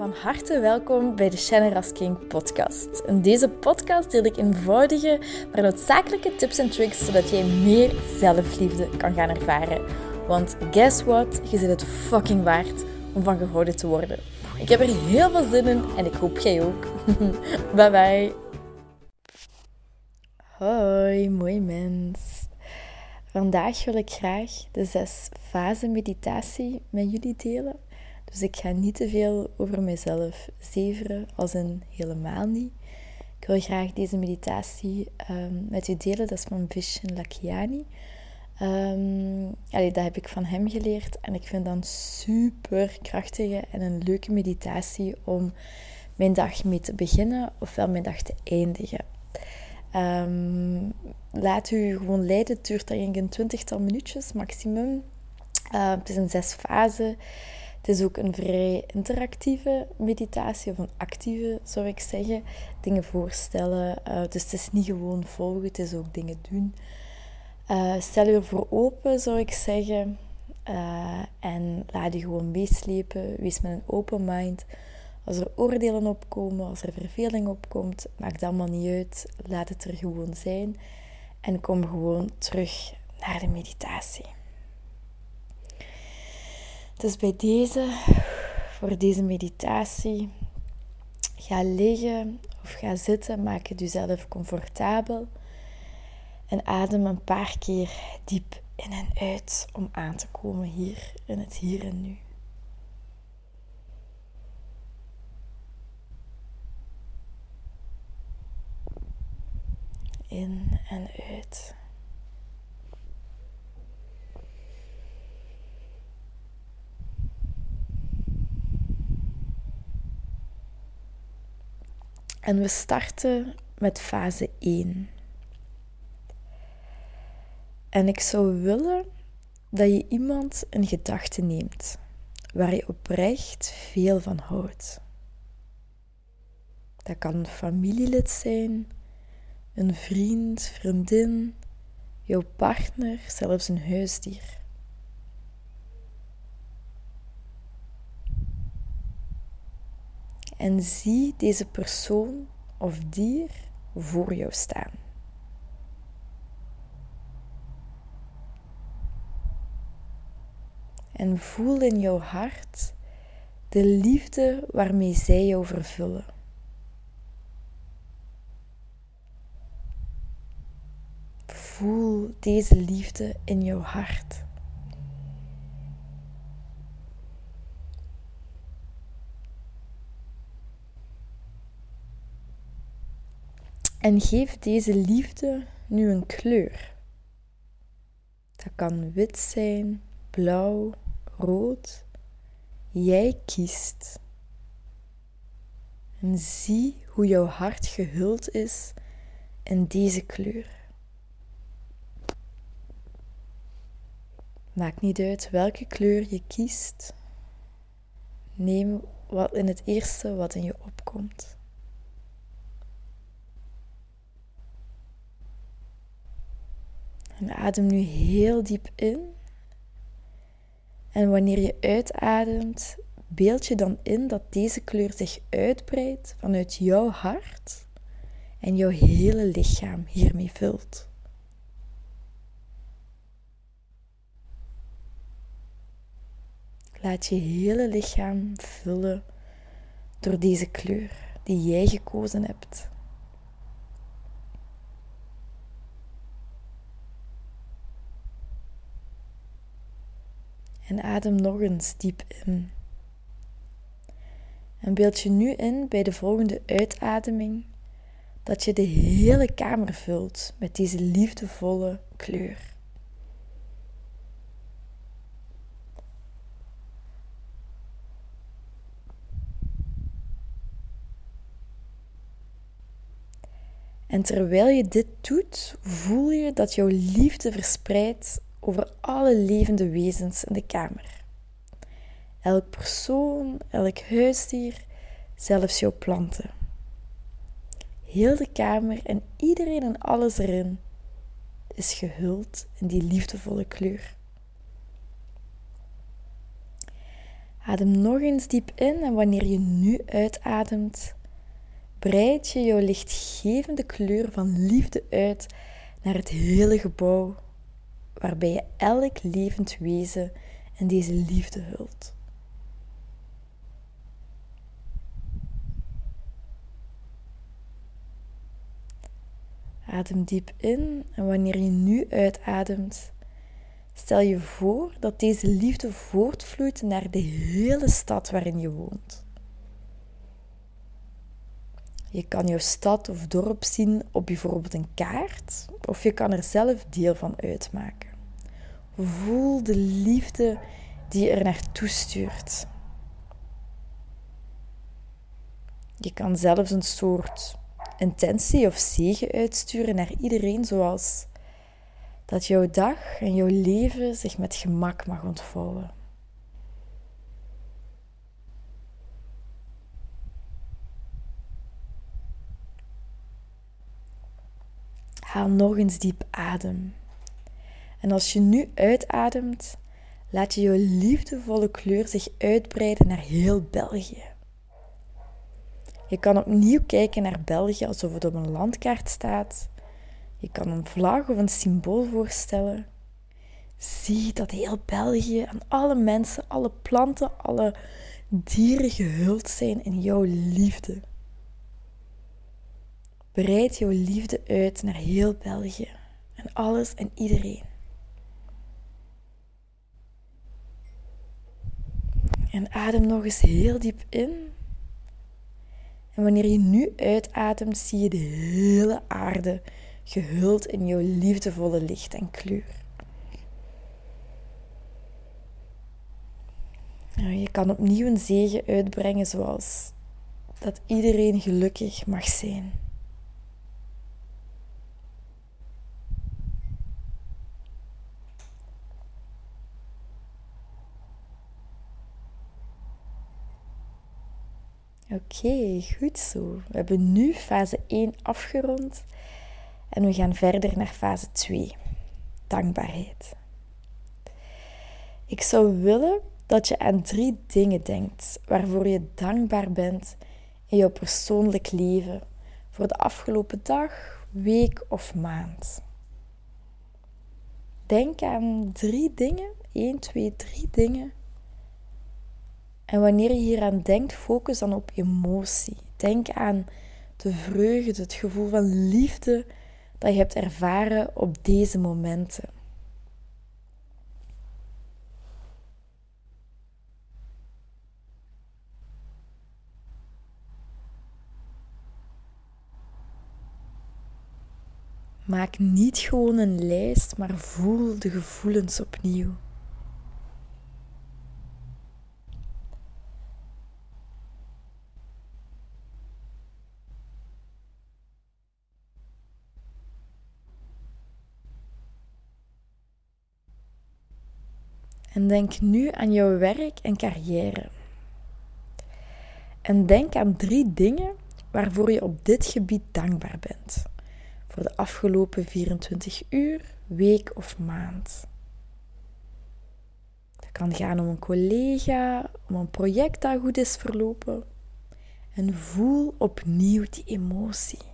Van harte welkom bij de Shannon King podcast. In deze podcast deel ik eenvoudige, maar noodzakelijke tips en tricks zodat jij meer zelfliefde kan gaan ervaren. Want guess what? Je zit het fucking waard om van gehouden te worden. Ik heb er heel veel zin in en ik hoop jij ook. bye bye. Hoi, mooi mens. Vandaag wil ik graag de zes fasen meditatie met jullie delen. Dus ik ga niet te veel over mezelf zeveren, als in helemaal niet. Ik wil graag deze meditatie um, met u delen. Dat is van Vishen Lakiani. Um, dat heb ik van hem geleerd en ik vind dat een super krachtige en een leuke meditatie om mijn dag mee te beginnen ofwel mijn dag te eindigen. Um, laat u gewoon leiden. Het duurt denk een twintigtal minuutjes maximum. Het is een zes fase. Het is ook een vrij interactieve meditatie, of een actieve zou ik zeggen. Dingen voorstellen. Uh, dus het is niet gewoon volgen, het is ook dingen doen. Uh, stel je ervoor open, zou ik zeggen. Uh, en laat je gewoon meeslepen. Wees met een open mind. Als er oordelen opkomen, als er verveling opkomt, maakt dat allemaal niet uit. Laat het er gewoon zijn. En kom gewoon terug naar de meditatie. Dus bij deze, voor deze meditatie, ga liggen of ga zitten. Maak het jezelf comfortabel. En adem een paar keer diep in en uit om aan te komen hier in het hier en nu. In en uit. En we starten met fase 1. En ik zou willen dat je iemand een gedachte neemt waar je oprecht veel van houdt. Dat kan een familielid zijn, een vriend, vriendin, jouw partner, zelfs een huisdier. En zie deze persoon of dier voor jou staan. En voel in jouw hart de liefde waarmee zij jou vervullen. Voel deze liefde in jouw hart. En geef deze liefde nu een kleur. Dat kan wit zijn, blauw, rood. Jij kiest. En zie hoe jouw hart gehuld is in deze kleur. Maakt niet uit welke kleur je kiest. Neem wat in het eerste wat in je opkomt. En adem nu heel diep in. En wanneer je uitademt, beeld je dan in dat deze kleur zich uitbreidt vanuit jouw hart en jouw hele lichaam hiermee vult. Laat je hele lichaam vullen door deze kleur die jij gekozen hebt. En adem nog eens diep in. En beeld je nu in bij de volgende uitademing dat je de hele kamer vult met deze liefdevolle kleur. En terwijl je dit doet, voel je dat jouw liefde verspreidt over alle levende wezens in de kamer. Elk persoon, elk huisdier, zelfs jouw planten. Heel de kamer en iedereen en alles erin is gehuld in die liefdevolle kleur. Adem nog eens diep in en wanneer je nu uitademt, breid je jouw lichtgevende kleur van liefde uit naar het hele gebouw, waarbij je elk levend wezen in deze liefde hult. Adem diep in en wanneer je nu uitademt, stel je voor dat deze liefde voortvloeit naar de hele stad waarin je woont. Je kan jouw stad of dorp zien op bijvoorbeeld een kaart, of je kan er zelf deel van uitmaken. Voel de liefde die er naartoe stuurt. Je kan zelfs een soort intentie of zegen uitsturen naar iedereen, zoals dat jouw dag en jouw leven zich met gemak mag ontvouwen. Haal nog eens diep adem. En als je nu uitademt, laat je jouw liefdevolle kleur zich uitbreiden naar heel België. Je kan opnieuw kijken naar België alsof het op een landkaart staat. Je kan een vlag of een symbool voorstellen. Zie dat heel België en alle mensen, alle planten, alle dieren gehuld zijn in jouw liefde. Breid jouw liefde uit naar heel België en alles en iedereen. En adem nog eens heel diep in. En wanneer je nu uitademt, zie je de hele aarde gehuld in jouw liefdevolle licht en kleur. Nou, je kan opnieuw een zegen uitbrengen zoals dat iedereen gelukkig mag zijn. Oké, goed zo. We hebben nu fase 1 afgerond en we gaan verder naar fase 2. Dankbaarheid. Ik zou willen dat je aan drie dingen denkt waarvoor je dankbaar bent in jouw persoonlijk leven voor de afgelopen dag, week of maand. Denk aan drie dingen, 1, 2, 3 dingen en wanneer je hier aan denkt, focus dan op emotie. Denk aan de vreugde, het gevoel van liefde dat je hebt ervaren op deze momenten. Maak niet gewoon een lijst, maar voel de gevoelens opnieuw. En denk nu aan jouw werk en carrière. En denk aan drie dingen waarvoor je op dit gebied dankbaar bent. Voor de afgelopen 24 uur, week of maand. Het kan gaan om een collega, om een project dat goed is verlopen. En voel opnieuw die emotie.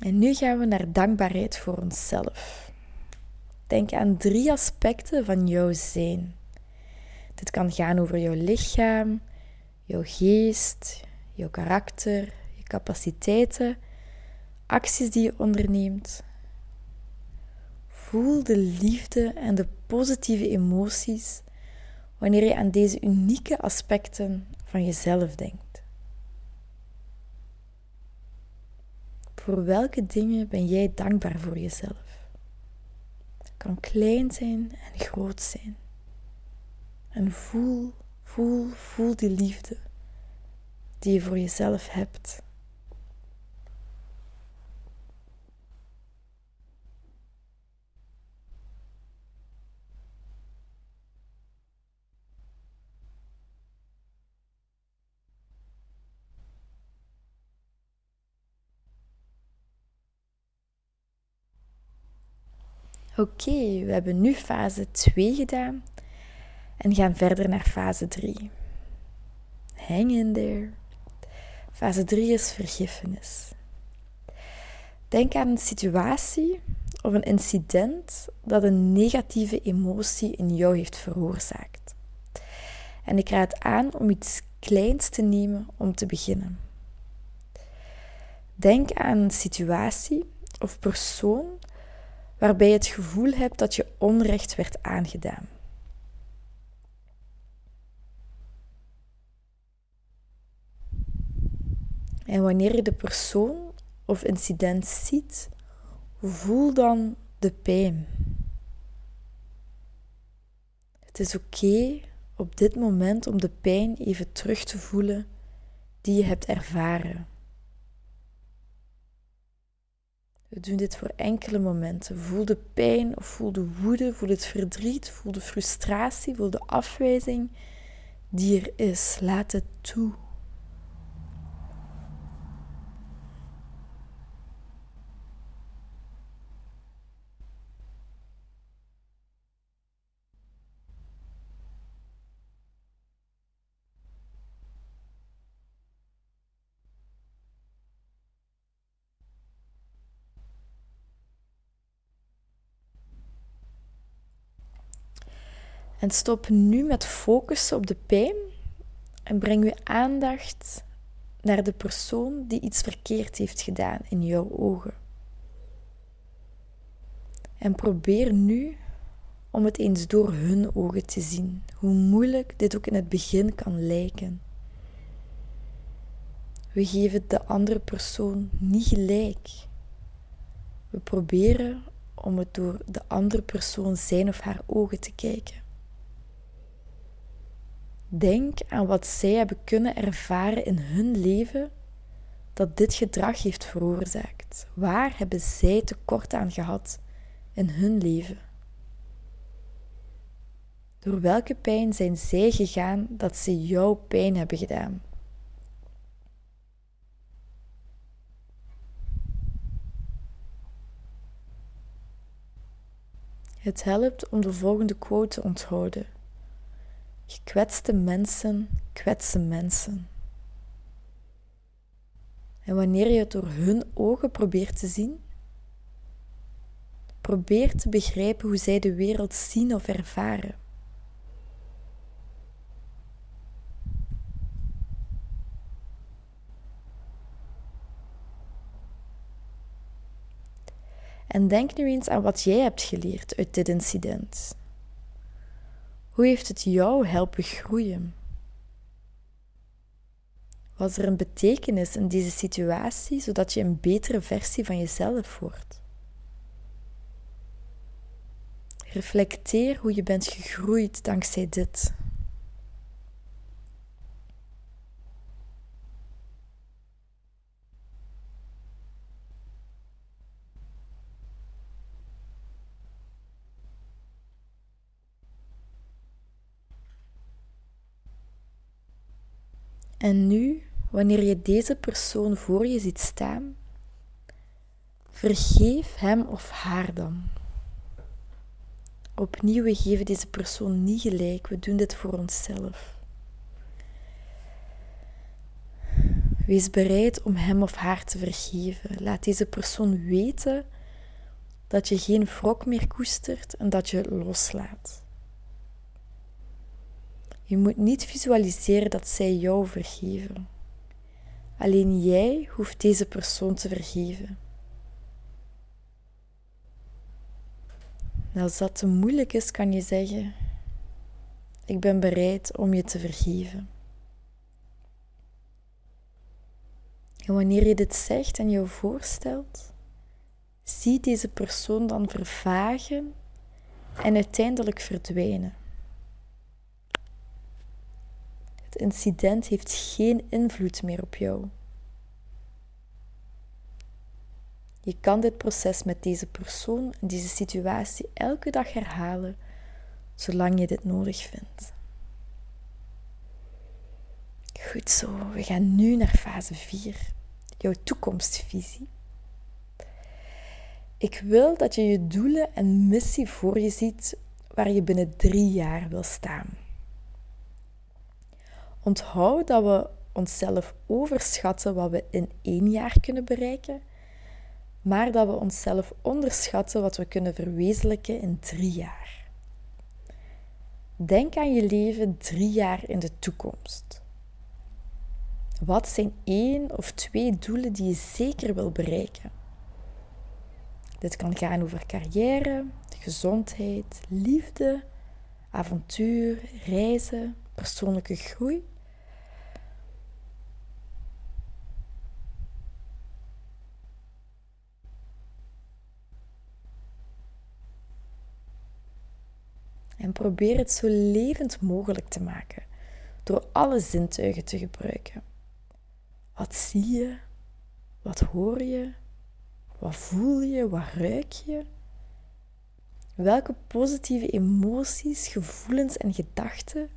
En nu gaan we naar dankbaarheid voor onszelf. Denk aan drie aspecten van jouw zijn. Dit kan gaan over jouw lichaam, jouw geest, jouw karakter, je capaciteiten, acties die je onderneemt. Voel de liefde en de positieve emoties wanneer je aan deze unieke aspecten van jezelf denkt. Voor welke dingen ben jij dankbaar voor jezelf? Het kan klein zijn en groot zijn. En voel, voel, voel die liefde die je voor jezelf hebt. Oké, we hebben nu fase 2 gedaan en gaan verder naar fase 3. Hang in there. Fase 3 is vergiffenis. Denk aan een situatie of een incident dat een negatieve emotie in jou heeft veroorzaakt. En ik raad aan om iets kleins te nemen om te beginnen. Denk aan een situatie of persoon waarbij je het gevoel hebt dat je onrecht werd aangedaan. En wanneer je de persoon of incident ziet, voel dan de pijn. Het is oké op dit moment om de pijn even terug te voelen die je hebt ervaren. We doen dit voor enkele momenten. Voel de pijn of voel de woede, voel het verdriet, voel de frustratie, voel de afwijzing die er is. Laat het toe. En stop nu met focussen op de pijn en breng je aandacht naar de persoon die iets verkeerd heeft gedaan in jouw ogen. En probeer nu om het eens door hun ogen te zien, hoe moeilijk dit ook in het begin kan lijken. We geven de andere persoon niet gelijk. We proberen om het door de andere persoon zijn of haar ogen te kijken. Denk aan wat zij hebben kunnen ervaren in hun leven dat dit gedrag heeft veroorzaakt. Waar hebben zij tekort aan gehad in hun leven? Door welke pijn zijn zij gegaan dat ze jou pijn hebben gedaan? Het helpt om de volgende quote te onthouden. Gekwetste mensen kwetsen mensen. En wanneer je het door hun ogen probeert te zien, probeer te begrijpen hoe zij de wereld zien of ervaren. En denk nu eens aan wat jij hebt geleerd uit dit incident. Hoe heeft het jou helpen groeien? Was er een betekenis in deze situatie zodat je een betere versie van jezelf wordt? Reflecteer hoe je bent gegroeid dankzij dit. En nu, wanneer je deze persoon voor je ziet staan, vergeef hem of haar dan. Opnieuw, we geven deze persoon niet gelijk, we doen dit voor onszelf. Wees bereid om hem of haar te vergeven. Laat deze persoon weten dat je geen wrok meer koestert en dat je loslaat. Je moet niet visualiseren dat zij jou vergeven. Alleen jij hoeft deze persoon te vergeven. als dat te moeilijk is, kan je zeggen: Ik ben bereid om je te vergeven. En wanneer je dit zegt en je voorstelt, zie deze persoon dan vervagen en uiteindelijk verdwijnen. Incident heeft geen invloed meer op jou. Je kan dit proces met deze persoon en deze situatie elke dag herhalen, zolang je dit nodig vindt. Goed zo, we gaan nu naar fase 4, jouw toekomstvisie. Ik wil dat je je doelen en missie voor je ziet waar je binnen drie jaar wil staan. Onthoud dat we onszelf overschatten wat we in één jaar kunnen bereiken, maar dat we onszelf onderschatten wat we kunnen verwezenlijken in drie jaar. Denk aan je leven drie jaar in de toekomst. Wat zijn één of twee doelen die je zeker wil bereiken? Dit kan gaan over carrière, gezondheid, liefde, avontuur, reizen, persoonlijke groei. En probeer het zo levend mogelijk te maken door alle zintuigen te gebruiken. Wat zie je? Wat hoor je? Wat voel je? Wat ruik je? Welke positieve emoties, gevoelens en gedachten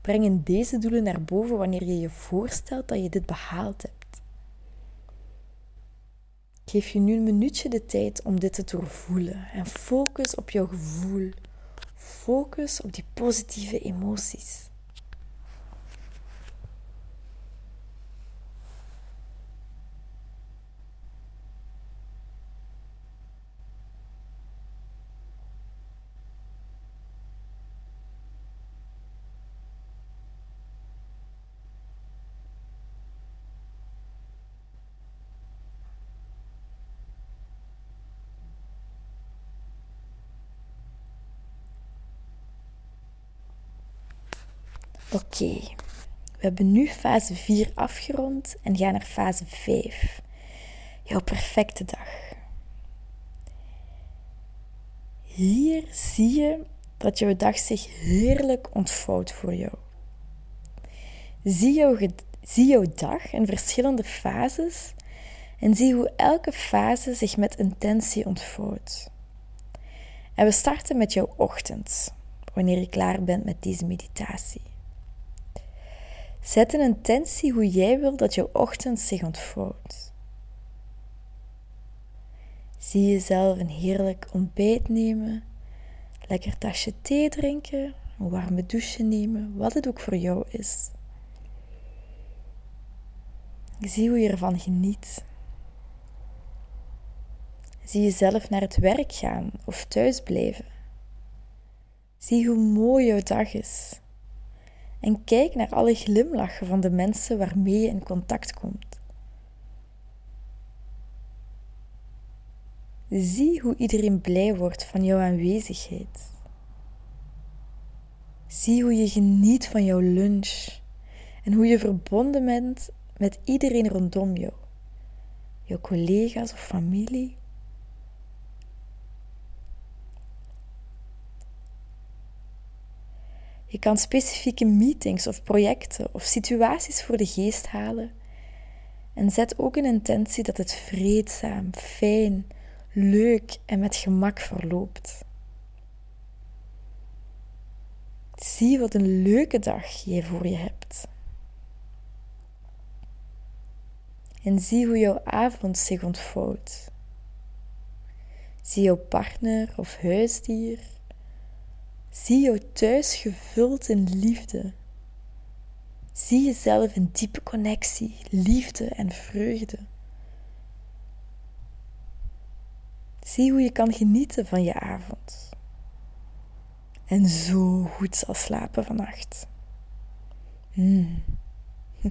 brengen deze doelen naar boven wanneer je je voorstelt dat je dit behaald hebt? Geef je nu een minuutje de tijd om dit te doorvoelen en focus op jouw gevoel. Focus op die positieve emoties. Oké, we hebben nu fase 4 afgerond en gaan naar fase 5. Jouw perfecte dag. Hier zie je dat jouw dag zich heerlijk ontvouwt voor jou. Zie jouw, zie jouw dag in verschillende fases en zie hoe elke fase zich met intentie ontvouwt. En we starten met jouw ochtend, wanneer je klaar bent met deze meditatie. Zet een intentie hoe jij wil dat je ochtend zich ontvouwt. Zie jezelf een heerlijk ontbijt nemen, lekker tasje thee drinken, een warme douche nemen, wat het ook voor jou is. Zie hoe je ervan geniet. Zie jezelf naar het werk gaan of thuis blijven. Zie hoe mooi jouw dag is en kijk naar alle glimlachen van de mensen waarmee je in contact komt. Zie hoe iedereen blij wordt van jouw aanwezigheid. Zie hoe je geniet van jouw lunch en hoe je verbonden bent met iedereen rondom jou, jouw collega's of familie Je kan specifieke meetings of projecten of situaties voor de geest halen. En zet ook een intentie dat het vreedzaam, fijn, leuk en met gemak verloopt. Zie wat een leuke dag jij voor je hebt. En zie hoe jouw avond zich ontvouwt. Zie jouw partner of huisdier Zie jou thuis gevuld in liefde. Zie jezelf in diepe connectie, liefde en vreugde. Zie hoe je kan genieten van je avond. En zo goed zal slapen vannacht. Mm.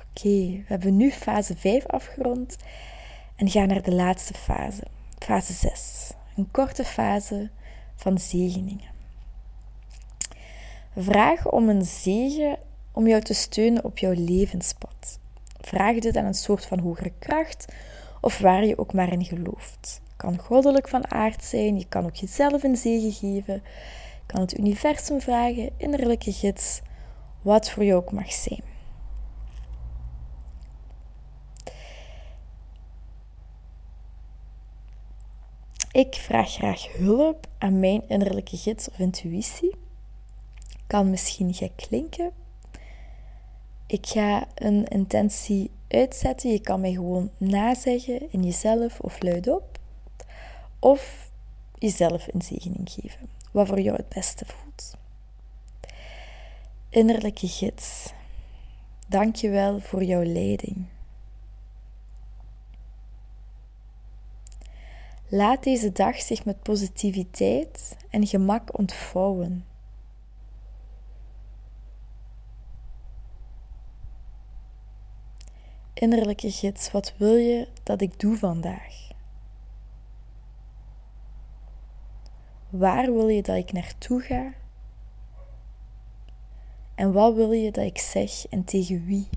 Oké, we hebben nu fase 5 afgerond en ga naar de laatste fase, fase 6. Een korte fase van zegeningen. Vraag om een zegen om jou te steunen op jouw levenspad. Vraag dit aan een soort van hogere kracht of waar je ook maar in gelooft. Het kan goddelijk van aard zijn, je kan ook jezelf een zegen geven, kan het universum vragen, innerlijke gids, wat voor jou ook mag zijn. Ik vraag graag hulp aan mijn innerlijke gids of intuïtie. Kan misschien gek klinken. Ik ga een intentie uitzetten. Je kan mij gewoon nazeggen in jezelf of luidop. Of jezelf een zegening geven. Wat voor jou het beste voelt. Innerlijke gids. Dank je wel voor jouw leiding. Laat deze dag zich met positiviteit en gemak ontvouwen. Innerlijke gids, wat wil je dat ik doe vandaag? Waar wil je dat ik naartoe ga? En wat wil je dat ik zeg en tegen wie?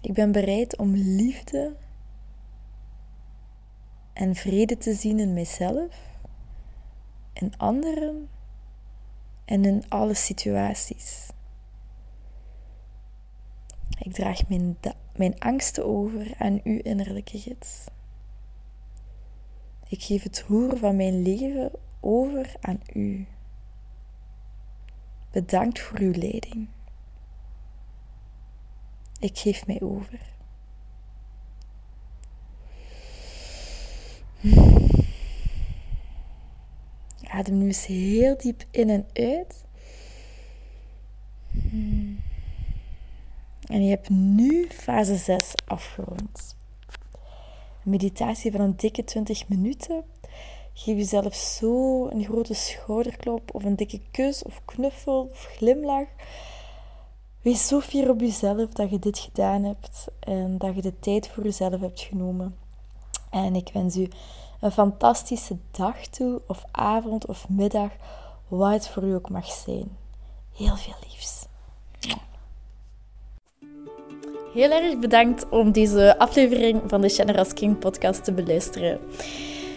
Ik ben bereid om liefde en vrede te zien in mijzelf, in anderen en in alle situaties. Ik draag mijn, mijn angsten over aan uw innerlijke gids. Ik geef het roer van mijn leven over aan u. Bedankt voor uw leiding. Ik geef mij over. Adem nu eens heel diep in en uit. En je hebt nu fase 6 afgerond. Meditatie van een dikke 20 minuten. Geef jezelf zo een grote schouderklop of een dikke kus of knuffel of glimlach. Wees zo fier op jezelf dat je dit gedaan hebt en dat je de tijd voor jezelf hebt genomen. En ik wens u een fantastische dag toe, of avond of middag, wat het voor u ook mag zijn. Heel veel liefs. Heel erg bedankt om deze aflevering van de Generous King podcast te beluisteren.